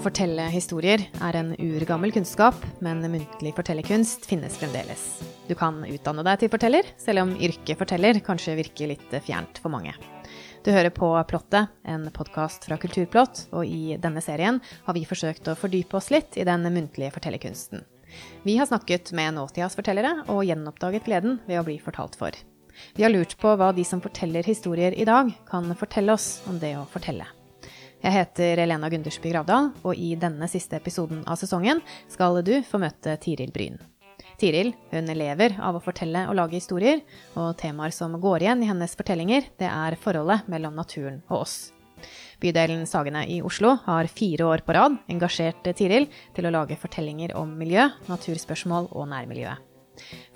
Å fortelle historier er en urgammel kunnskap, men muntlig fortellerkunst finnes fremdeles. Du kan utdanne deg til forteller, selv om yrket forteller kanskje virker litt fjernt for mange. Du hører på Plottet, en podkast fra Kulturplott, og i denne serien har vi forsøkt å fordype oss litt i den muntlige fortellerkunsten. Vi har snakket med nåtidas fortellere og gjenoppdaget gleden ved å bli fortalt for. Vi har lurt på hva de som forteller historier i dag, kan fortelle oss om det å fortelle. Jeg heter Elena Gundersby Gravdal, og i denne siste episoden av sesongen skal du få møte Tiril Bryn. Tiril hun lever av å fortelle og lage historier, og temaer som går igjen i hennes fortellinger, det er forholdet mellom naturen og oss. Bydelen Sagene i Oslo har fire år på rad engasjert Tiril til å lage fortellinger om miljø, naturspørsmål og nærmiljøet.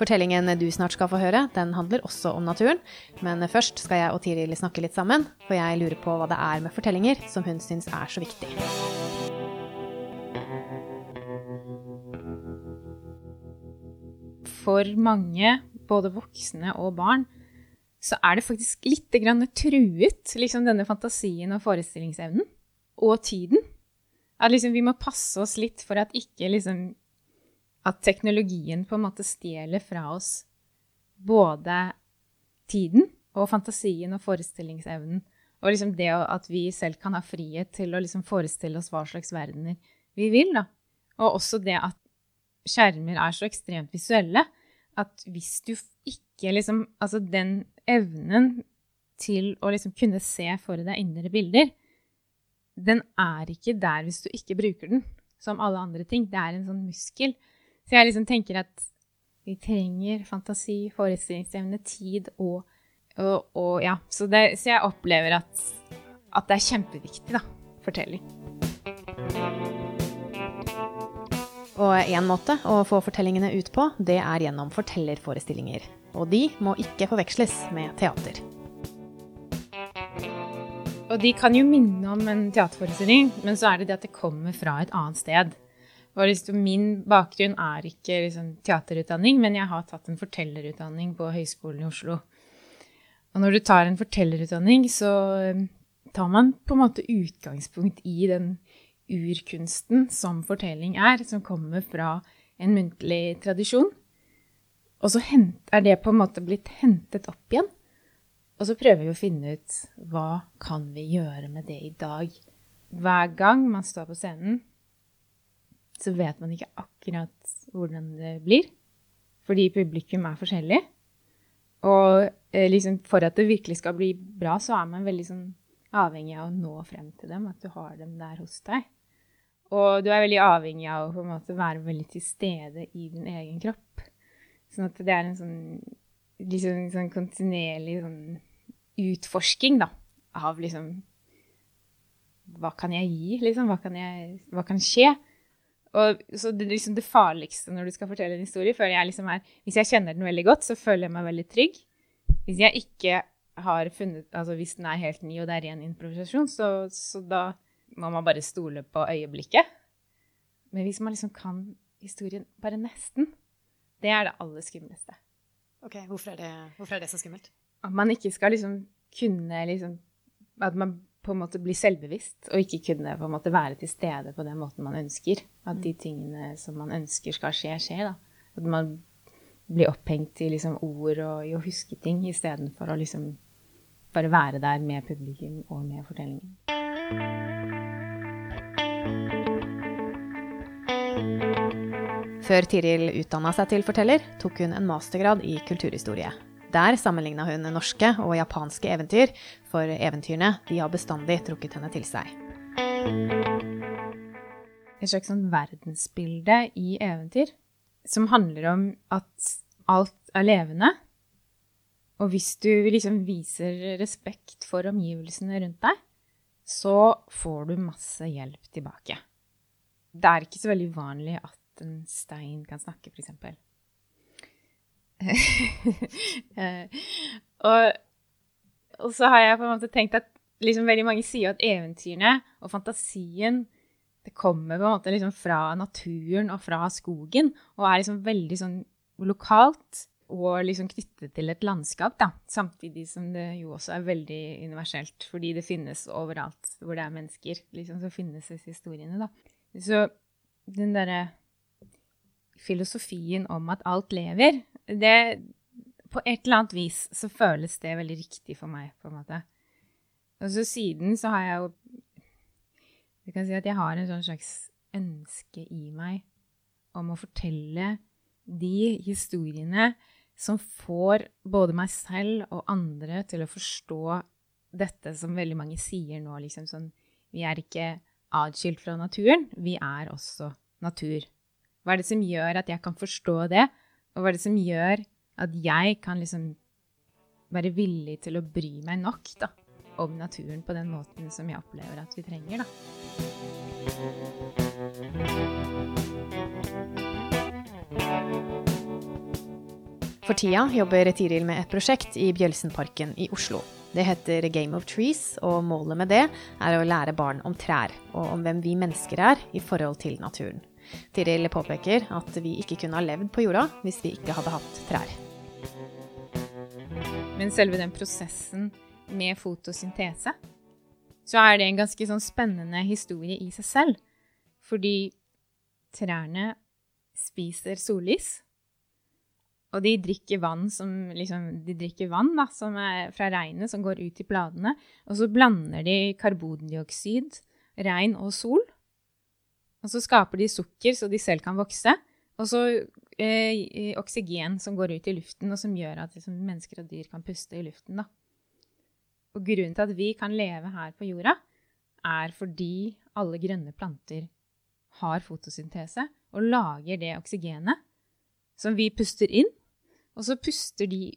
Fortellingen du snart skal få høre, den handler også om naturen. Men først skal jeg og Tiril snakke litt sammen, for jeg lurer på hva det er med fortellinger som hun syns er så viktig. For mange, både voksne og barn, så er det faktisk litt truet, liksom denne fantasien og forestillingsevnen. Og tiden. At liksom vi må passe oss litt for at ikke liksom at teknologien på en måte stjeler fra oss både tiden og fantasien og forestillingsevnen. Og liksom det at vi selv kan ha frihet til å liksom forestille oss hva slags verdener vi vil. Da. Og også det at skjermer er så ekstremt visuelle at hvis du ikke liksom Altså den evnen til å liksom kunne se for deg indre bilder, den er ikke der hvis du ikke bruker den, som alle andre ting. Det er en sånn muskel så jeg liksom tenker at vi trenger fantasi, forestillingsevne, tid og, og, og Ja. Så, det, så, jeg opplever at, at det er kjempeviktig, da. Fortelling. Og én måte å få fortellingene ut på, det er gjennom fortellerforestillinger. Og de må ikke forveksles med teater. Og de kan jo minne om en teaterforestilling, men så er det det at det kommer fra et annet sted. Og liksom, min bakgrunn er ikke liksom, teaterutdanning, men jeg har tatt en fortellerutdanning på Høgskolen i Oslo. Og når du tar en fortellerutdanning, så um, tar man på en måte utgangspunkt i den urkunsten som fortelling er, som kommer fra en muntlig tradisjon. Og så er det på en måte blitt hentet opp igjen. Og så prøver vi å finne ut hva kan vi gjøre med det i dag. Hver gang man står på scenen, så vet man ikke akkurat hvordan det blir. Fordi publikum er forskjellig. Og eh, liksom, for at det virkelig skal bli bra, så er man veldig sånn, avhengig av å nå frem til dem. At du har dem der hos deg. Og du er veldig avhengig av å måte, være veldig til stede i din egen kropp. Sånn at det er en sånn, liksom, sånn kontinuerlig sånn utforsking da, av liksom Hva kan jeg gi, liksom? Hva kan, jeg, hva kan skje? Og så det, liksom det farligste når du skal fortelle en historie, føler jeg liksom er Hvis jeg kjenner den veldig godt, så føler jeg meg veldig trygg. Hvis jeg ikke har funnet Altså hvis den er helt ny, og det er ren improvisasjon, så, så da må man bare stole på øyeblikket. Men hvis man liksom kan historien bare nesten, det er det aller skumleste. Ok, Hvorfor er det, hvorfor er det så skummelt? At man ikke skal liksom kunne liksom At man på en måte bli selvbevisst og ikke kunne på en måte være til stede på den måten man ønsker. At de tingene som man ønsker skal skje, skjer. da. At man blir opphengt i liksom ord og i å huske ting istedenfor å liksom bare være der med publikum og med fortellingen. Før Tiril utdanna seg til forteller, tok hun en mastergrad i kulturhistorie. Der sammenligna hun norske og japanske eventyr, for eventyrene de har bestandig trukket henne til seg. Et slags sånn verdensbilde i eventyr som handler om at alt er levende. Og hvis du liksom viser respekt for omgivelsene rundt deg, så får du masse hjelp tilbake. Det er ikke så veldig uvanlig at en stein kan snakke, f.eks. Eh, og, og, så har jeg på en måte tenkt at liksom veldig mange sier at eventyrene og fantasien det kommer på en måte liksom fra naturen og fra skogen, og er liksom veldig sånn lokalt og liksom knyttet til et landskap, da. Samtidig som det jo også er veldig universelt, fordi det finnes overalt hvor det er mennesker. liksom Så finnes disse historiene, da. Så den derre filosofien om at alt lever, det På et eller annet vis så føles det veldig riktig for meg, på en måte. Og så siden så har jeg jo Du kan si at jeg har en sånn slags ønske i meg om å fortelle de historiene som får både meg selv og andre til å forstå dette som veldig mange sier nå, liksom sånn Vi er ikke atskilt fra naturen, vi er også natur. Hva er det som gjør at jeg kan forstå det, og hva er det som gjør at jeg kan liksom være villig til å bry meg nok da, om naturen på den måten som jeg opplever at vi trenger, da. For tida jobber Tiril med et prosjekt i Bjølsenparken i Oslo. Det heter Game of Trees, og målet med det er å lære barn om trær, og om hvem vi mennesker er i forhold til naturen. Tiril påpeker at vi ikke kunne ha levd på jorda hvis vi ikke hadde hatt trær. Men selve den prosessen med fotosyntese, så er det en ganske sånn spennende historie i seg selv. Fordi trærne spiser sollys, og de drikker vann, som, liksom, de drikker vann da, som er fra regnet som går ut i bladene. Og så blander de karbondioksid, regn og sol. Og så skaper de sukker så de selv kan vokse. Og så eh, oksygen som går ut i luften, og som gjør at liksom, mennesker og dyr kan puste i luften. Da. Og grunnen til at vi kan leve her på jorda, er fordi alle grønne planter har fotosyntese og lager det oksygenet som vi puster inn, og så puster de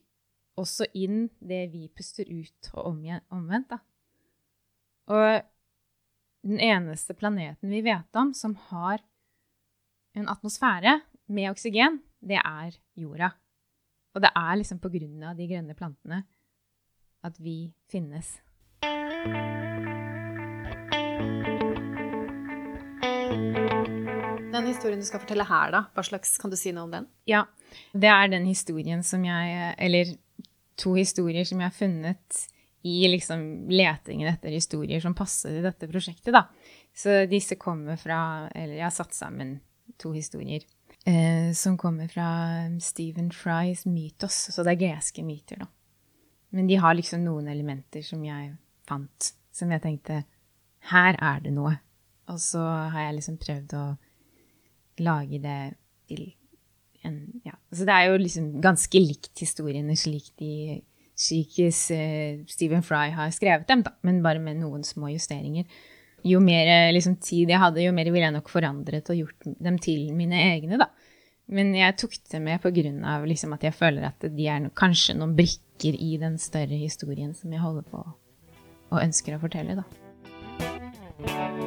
også inn det vi puster ut, og omvendt, da. Og den eneste planeten vi vet om som har en atmosfære med oksygen, det er jorda. Og det er liksom på grunn av de grønne plantene at vi finnes. Den historien du skal fortelle her, da, hva slags, kan du si noe om den? Ja, det er den historien som jeg Eller to historier som jeg har funnet i liksom letingen etter historier som passer i dette prosjektet, da. Så disse kommer fra Eller jeg har satt sammen to historier. Eh, som kommer fra Stephen Frys mytos. Så det er greske myter, da. Men de har liksom noen elementer som jeg fant, som jeg tenkte Her er det noe. Og så har jeg liksom prøvd å lage det til en Ja. Så det er jo liksom ganske likt historiene slik de slik uh, Stephen Fry har skrevet dem, da, men bare med noen små justeringer. Jo mer liksom, tid jeg hadde, jo mer ville jeg nok forandret og gjort dem til mine egne, da. Men jeg tok det med av liksom, at jeg føler at de er no, kanskje noen brikker i den større historien som jeg holder på og ønsker å fortelle, da.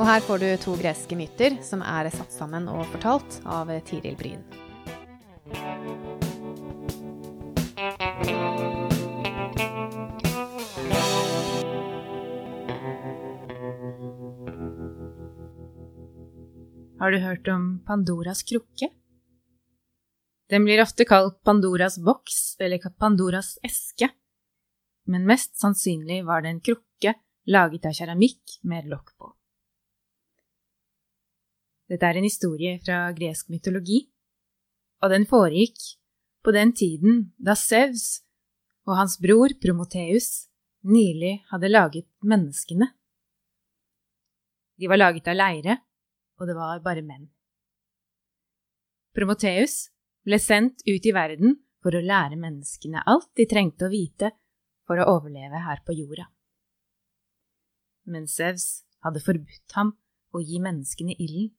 Og her får du to greske myter som er satt sammen og fortalt av Tiril Bryn. Har du hørt om Pandoras krukke? Den blir ofte kalt Pandoras boks eller Pandoras eske, men mest sannsynlig var det en krukke laget av keramikk med lokk på. Dette er en historie fra gresk mytologi, og den foregikk på den tiden da Sevs og hans bror Promoteus nylig hadde laget menneskene. De var laget av leire, og det var bare menn. Promoteus ble sendt ut i verden for å lære menneskene alt de trengte å vite for å overleve her på jorda. Men Sevs hadde forbudt ham å gi menneskene ilden,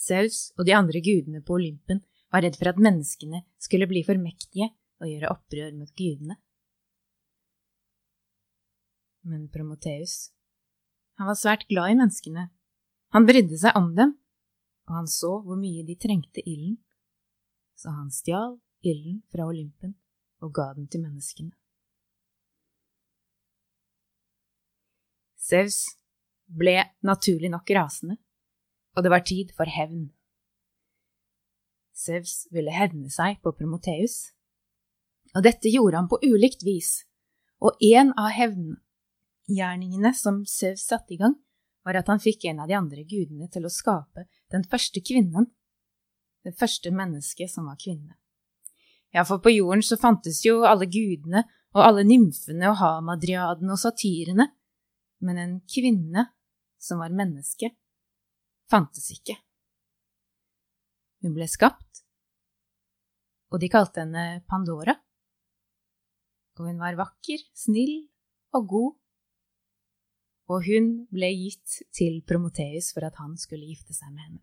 Saus og de andre gudene på Olympen var redd for at menneskene skulle bli for mektige og gjøre opprør mot gudene. Men Promoteus, han var svært glad i menneskene. Han brydde seg om dem, og han så hvor mye de trengte ilden, så han stjal ilden fra Olympen og ga den til menneskene. Zeus ble naturlig nok rasende og det var tid for hevn. Sevs ville hevne seg på Promoteus, og dette gjorde han på ulikt vis, og en av hevngjerningene som Zeus satte i gang, var at han fikk en av de andre gudene til å skape den første kvinnen, det første mennesket som var kvinne. Ja, for på jorden så fantes jo alle gudene og alle nymfene og hamadriadene og satyrene, men en kvinne som var menneske, fantes ikke. Hun ble skapt, og de kalte henne Pandora, og hun var vakker, snill og god og hun ble gitt til Promoteus for at han skulle gifte seg med henne.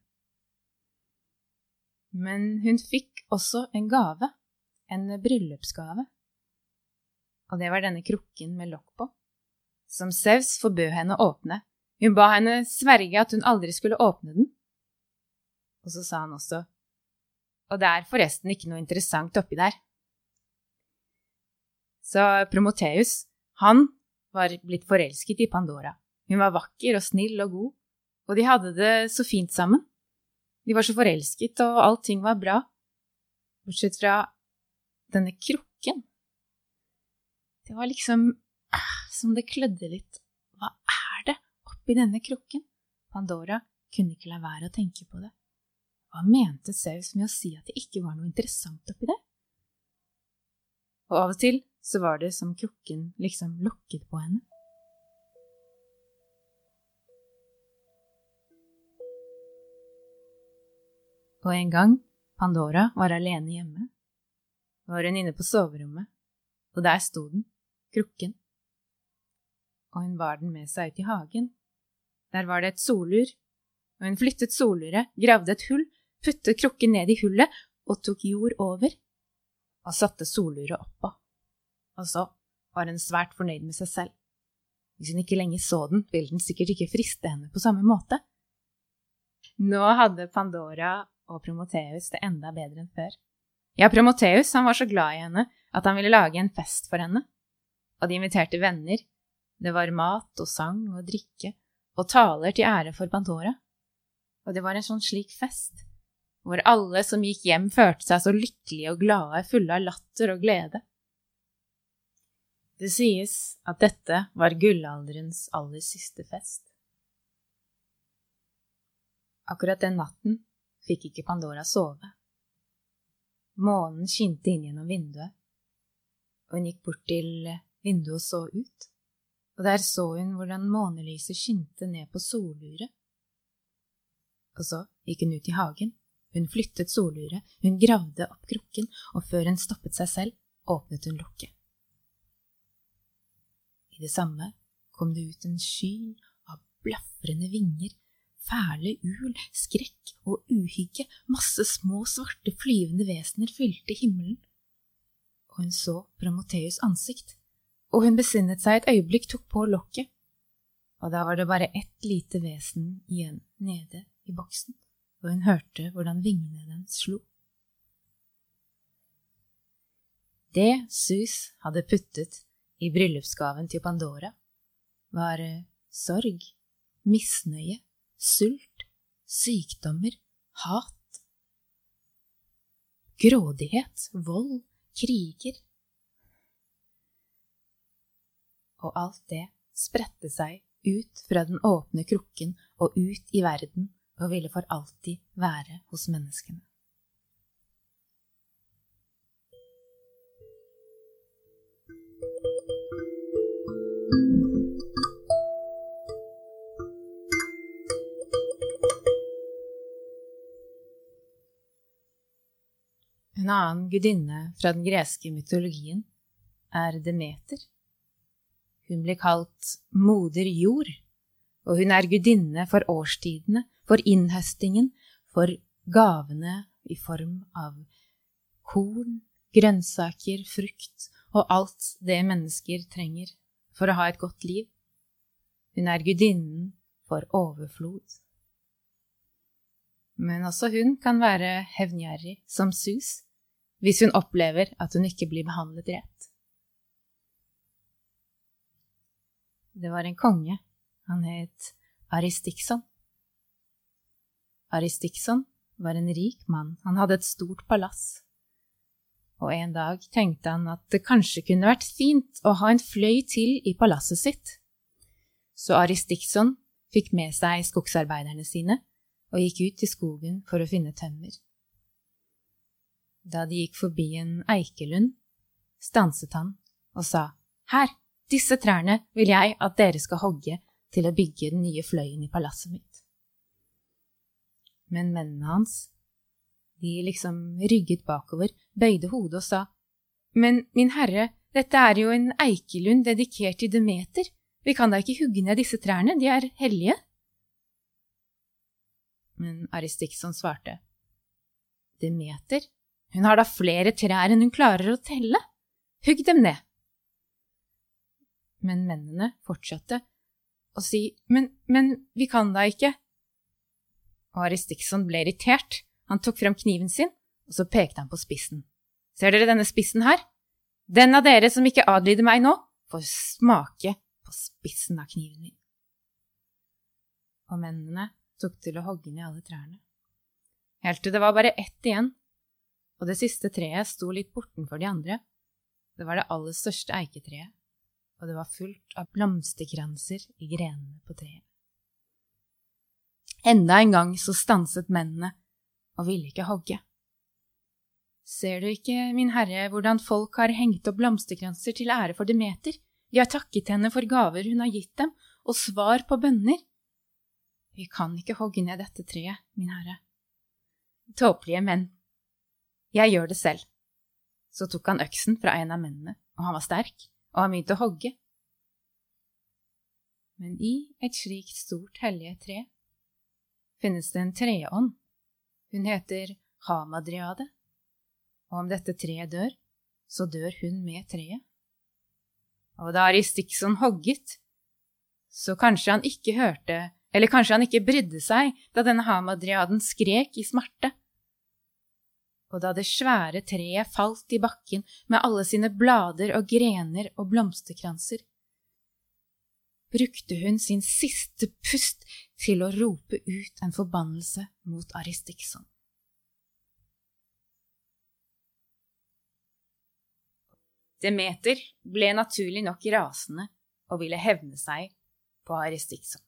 Men hun fikk også en gave, en bryllupsgave, og det var denne krukken med lokk på, som Sevs forbød henne å åpne. Hun ba henne sverge at hun aldri skulle åpne den. Og så sa han også, og det er forresten ikke noe interessant oppi der. Så Promoteus, han var blitt forelsket i Pandora. Hun var vakker og snill og god, og de hadde det så fint sammen. De var så forelsket, og allting var bra, bortsett fra denne krukken. Det var liksom som det klødde litt. Hva er oppi denne krukken? Pandora kunne ikke la være å tenke på det. Hva mente Saus med å si at det ikke var noe interessant oppi det? Og av og til så var det som krukken liksom lukket på henne. Og en gang Pandora var alene hjemme, var hun inne på soverommet, og der sto den, krukken. Og hun bar den med seg ut i hagen. Der var det et solur, og hun flyttet soluret, gravde et hull, puttet krukken ned i hullet og tok jord over, og satte soluret oppå og så var hun svært fornøyd med seg selv. Hvis hun ikke lenger så den, ville den sikkert ikke friste henne på samme måte. Nå hadde Pandora og Promoteus det enda bedre enn før. Ja, Promoteus var så glad i henne at han ville lage en fest for henne, og de inviterte venner. Det var mat og sang og drikke og taler til ære for Pandora. Og det var en sånn slik fest, hvor alle som gikk hjem, følte seg så lykkelige og glade, fulle av latter og glede. Det sies at dette var gullalderens aller siste fest. Akkurat den natten fikk ikke Pandora sove. Månen skinte inn gjennom vinduet, og hun gikk bort til vinduet og så ut, og der så hun hvordan månelyset skinte ned på soluret. Og så gikk hun ut i hagen, hun flyttet soluret, hun gravde opp krukken, og før hun stoppet seg selv, åpnet hun lukket. I det samme kom det ut en sky av blafrende vinger, fæle ul, skrekk og uhygge, masse små, svarte, flyvende vesener fylte himmelen. Og hun så Promoteus' ansikt, og hun besinnet seg et øyeblikk, tok på lokket, og da var det bare ett lite vesen igjen nede i boksen, og hun hørte hvordan vingene dens slo. Det Sus hadde puttet i bryllupsgaven til Pandora var eh, sorg, misnøye, sult, sykdommer, hat, grådighet, vold, kriger. Og alt det spredte seg ut fra den åpne krukken og ut i verden og ville for alltid være hos menneskene. En annen gudinne fra den greske mytologien er Demeter. Hun blir kalt moder jord, og hun er gudinne for årstidene, for innhøstingen, for gavene i form av korn, grønnsaker, frukt og alt det mennesker trenger for å ha et godt liv. Hun er gudinnen for overflod. Men også hun kan være hevngjerrig som sus hvis hun opplever at hun ikke blir behandlet rett. Det var en konge. Han het Aristikson. Aristikson var en rik mann. Han hadde et stort palass. Og en dag tenkte han at det kanskje kunne vært fint å ha en fløy til i palasset sitt. Så Aristikson fikk med seg skogsarbeiderne sine og gikk ut i skogen for å finne tømmer. Da de gikk forbi en eikelund, stanset han og sa, Her, disse trærne vil jeg at dere skal hogge til å bygge den nye fløyen i palasset mitt. Men mennene hans, de liksom rygget bakover, bøyde hodet og sa, Men min herre, dette er jo en eikelund dedikert til Demeter, vi kan da ikke hugge ned disse trærne, de er hellige. Men Aristikson svarte, Demeter, hun har da flere trær enn hun klarer å telle, hugg dem ned. Men mennene fortsatte å si, men, men vi kan da ikke. Og Aristikson ble irritert, han tok frem kniven sin, og så pekte han på spissen. Ser dere denne spissen her? Den av dere som ikke adlyder meg nå, får smake på spissen av kniven min. Og mennene tok til å hogge ned alle trærne. Helt til det var bare ett igjen, og det siste treet sto litt bortenfor de andre. Det var det aller største eiketreet, og det var fullt av blomsterkranser i grenene på treet. Enda en gang så stanset mennene og ville ikke hogge. Ser du ikke, min herre, hvordan folk har hengt opp blomsterkranser til ære for Demeter? De har takket henne for gaver hun har gitt dem, og svar på bønner. Vi kan ikke hogge ned dette treet, min herre. Tåpelige menn. Jeg gjør det selv. Så tok han øksen fra en av mennene, og han var sterk, og han begynte å hogge. Men i et slikt stort hellige tre finnes det en treånd. Hun heter Hamadriade, og om dette treet dør, så dør hun med treet. Og da Aristikson hogget, så kanskje han ikke hørte, eller kanskje han ikke brydde seg da denne hamadriaden skrek i smerte. Og da det svære treet falt i bakken med alle sine blader og grener og blomsterkranser, brukte hun sin siste pust til å rope ut en forbannelse mot Aristikson. Demeter ble naturlig nok rasende og ville hevne seg på Aristikson.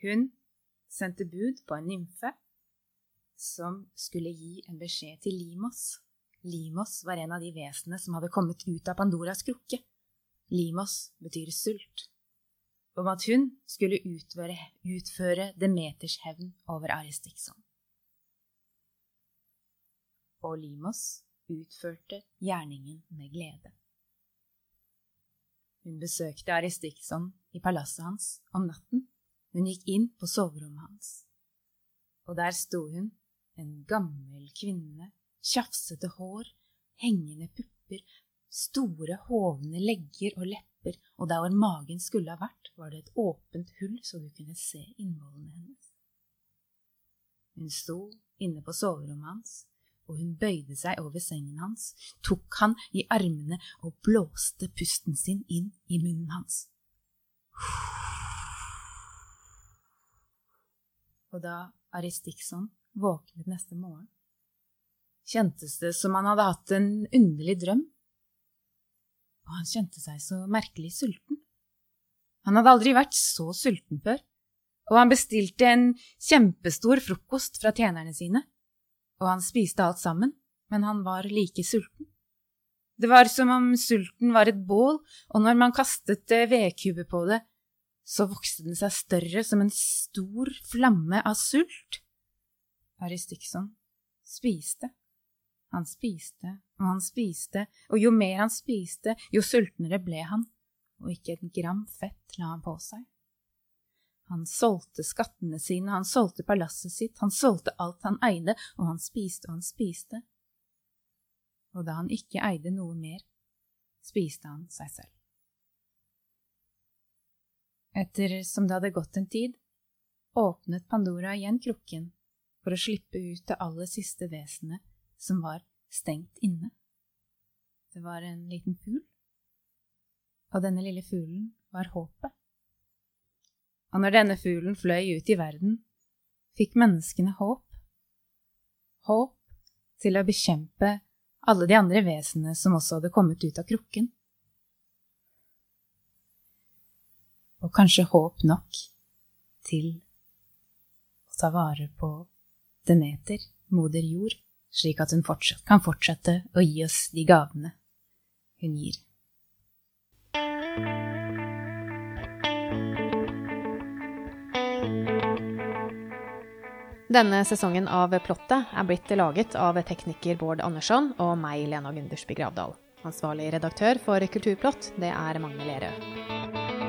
Hun sendte bud på en nymfe som skulle gi en beskjed til Limos. Limos var en av de vesenene som hadde kommet ut av Pandoras krukke. Limos betyr sult. Om at hun skulle utføre, utføre Demeters hevn over Aristikson. Og Limos utførte gjerningen med glede. Hun besøkte Aristikson i palasset hans om natten. Hun gikk inn på soverommet hans, og der sto hun, en gammel kvinne, tjafsete hår, hengende pupper, store, hovne legger og lepper, og der hvor magen skulle ha vært, var det et åpent hull så du kunne se innvollene hennes. Hun sto inne på soverommet hans, og hun bøyde seg over sengen hans, tok han i armene og blåste pusten sin inn i munnen hans. Og da Aristikson våknet neste morgen, kjentes det som han hadde hatt en underlig drøm, og han kjente seg så merkelig sulten. Han hadde aldri vært så sulten før, og han bestilte en kjempestor frokost fra tjenerne sine og han spiste alt sammen, men han var like sulten. Det var som om sulten var et bål, og når man kastet vedkubber på det, så vokste den seg større som en stor flamme av sult. Aristikson spiste. Han spiste og han spiste, og jo mer han spiste, jo sultnere ble han, og ikke et gram fett la han på seg. Han solgte skattene sine, han solgte palasset sitt, han solgte alt han eide, og han spiste og han spiste. Og da han ikke eide noe mer, spiste han seg selv. Etter som det hadde gått en tid, åpnet Pandora igjen krukken for å slippe ut det aller siste vesenet som var stengt inne. Det var en liten fugl, og denne lille fuglen var håpet og når denne fuglen fløy ut i verden, fikk menneskene håp. Håp til å bekjempe alle de andre vesenene som også hadde kommet ut av krukken. og kanskje håp nok til å ta vare på Demeter, moder jord, slik at hun fortsatt kan fortsette å gi oss de gavene hun gir. Denne sesongen av Plottet er blitt laget av tekniker Bård Andersson og meg, Lena Gundersby Gravdal. Ansvarlig redaktør for Kulturplott, det er Magne Lerøe.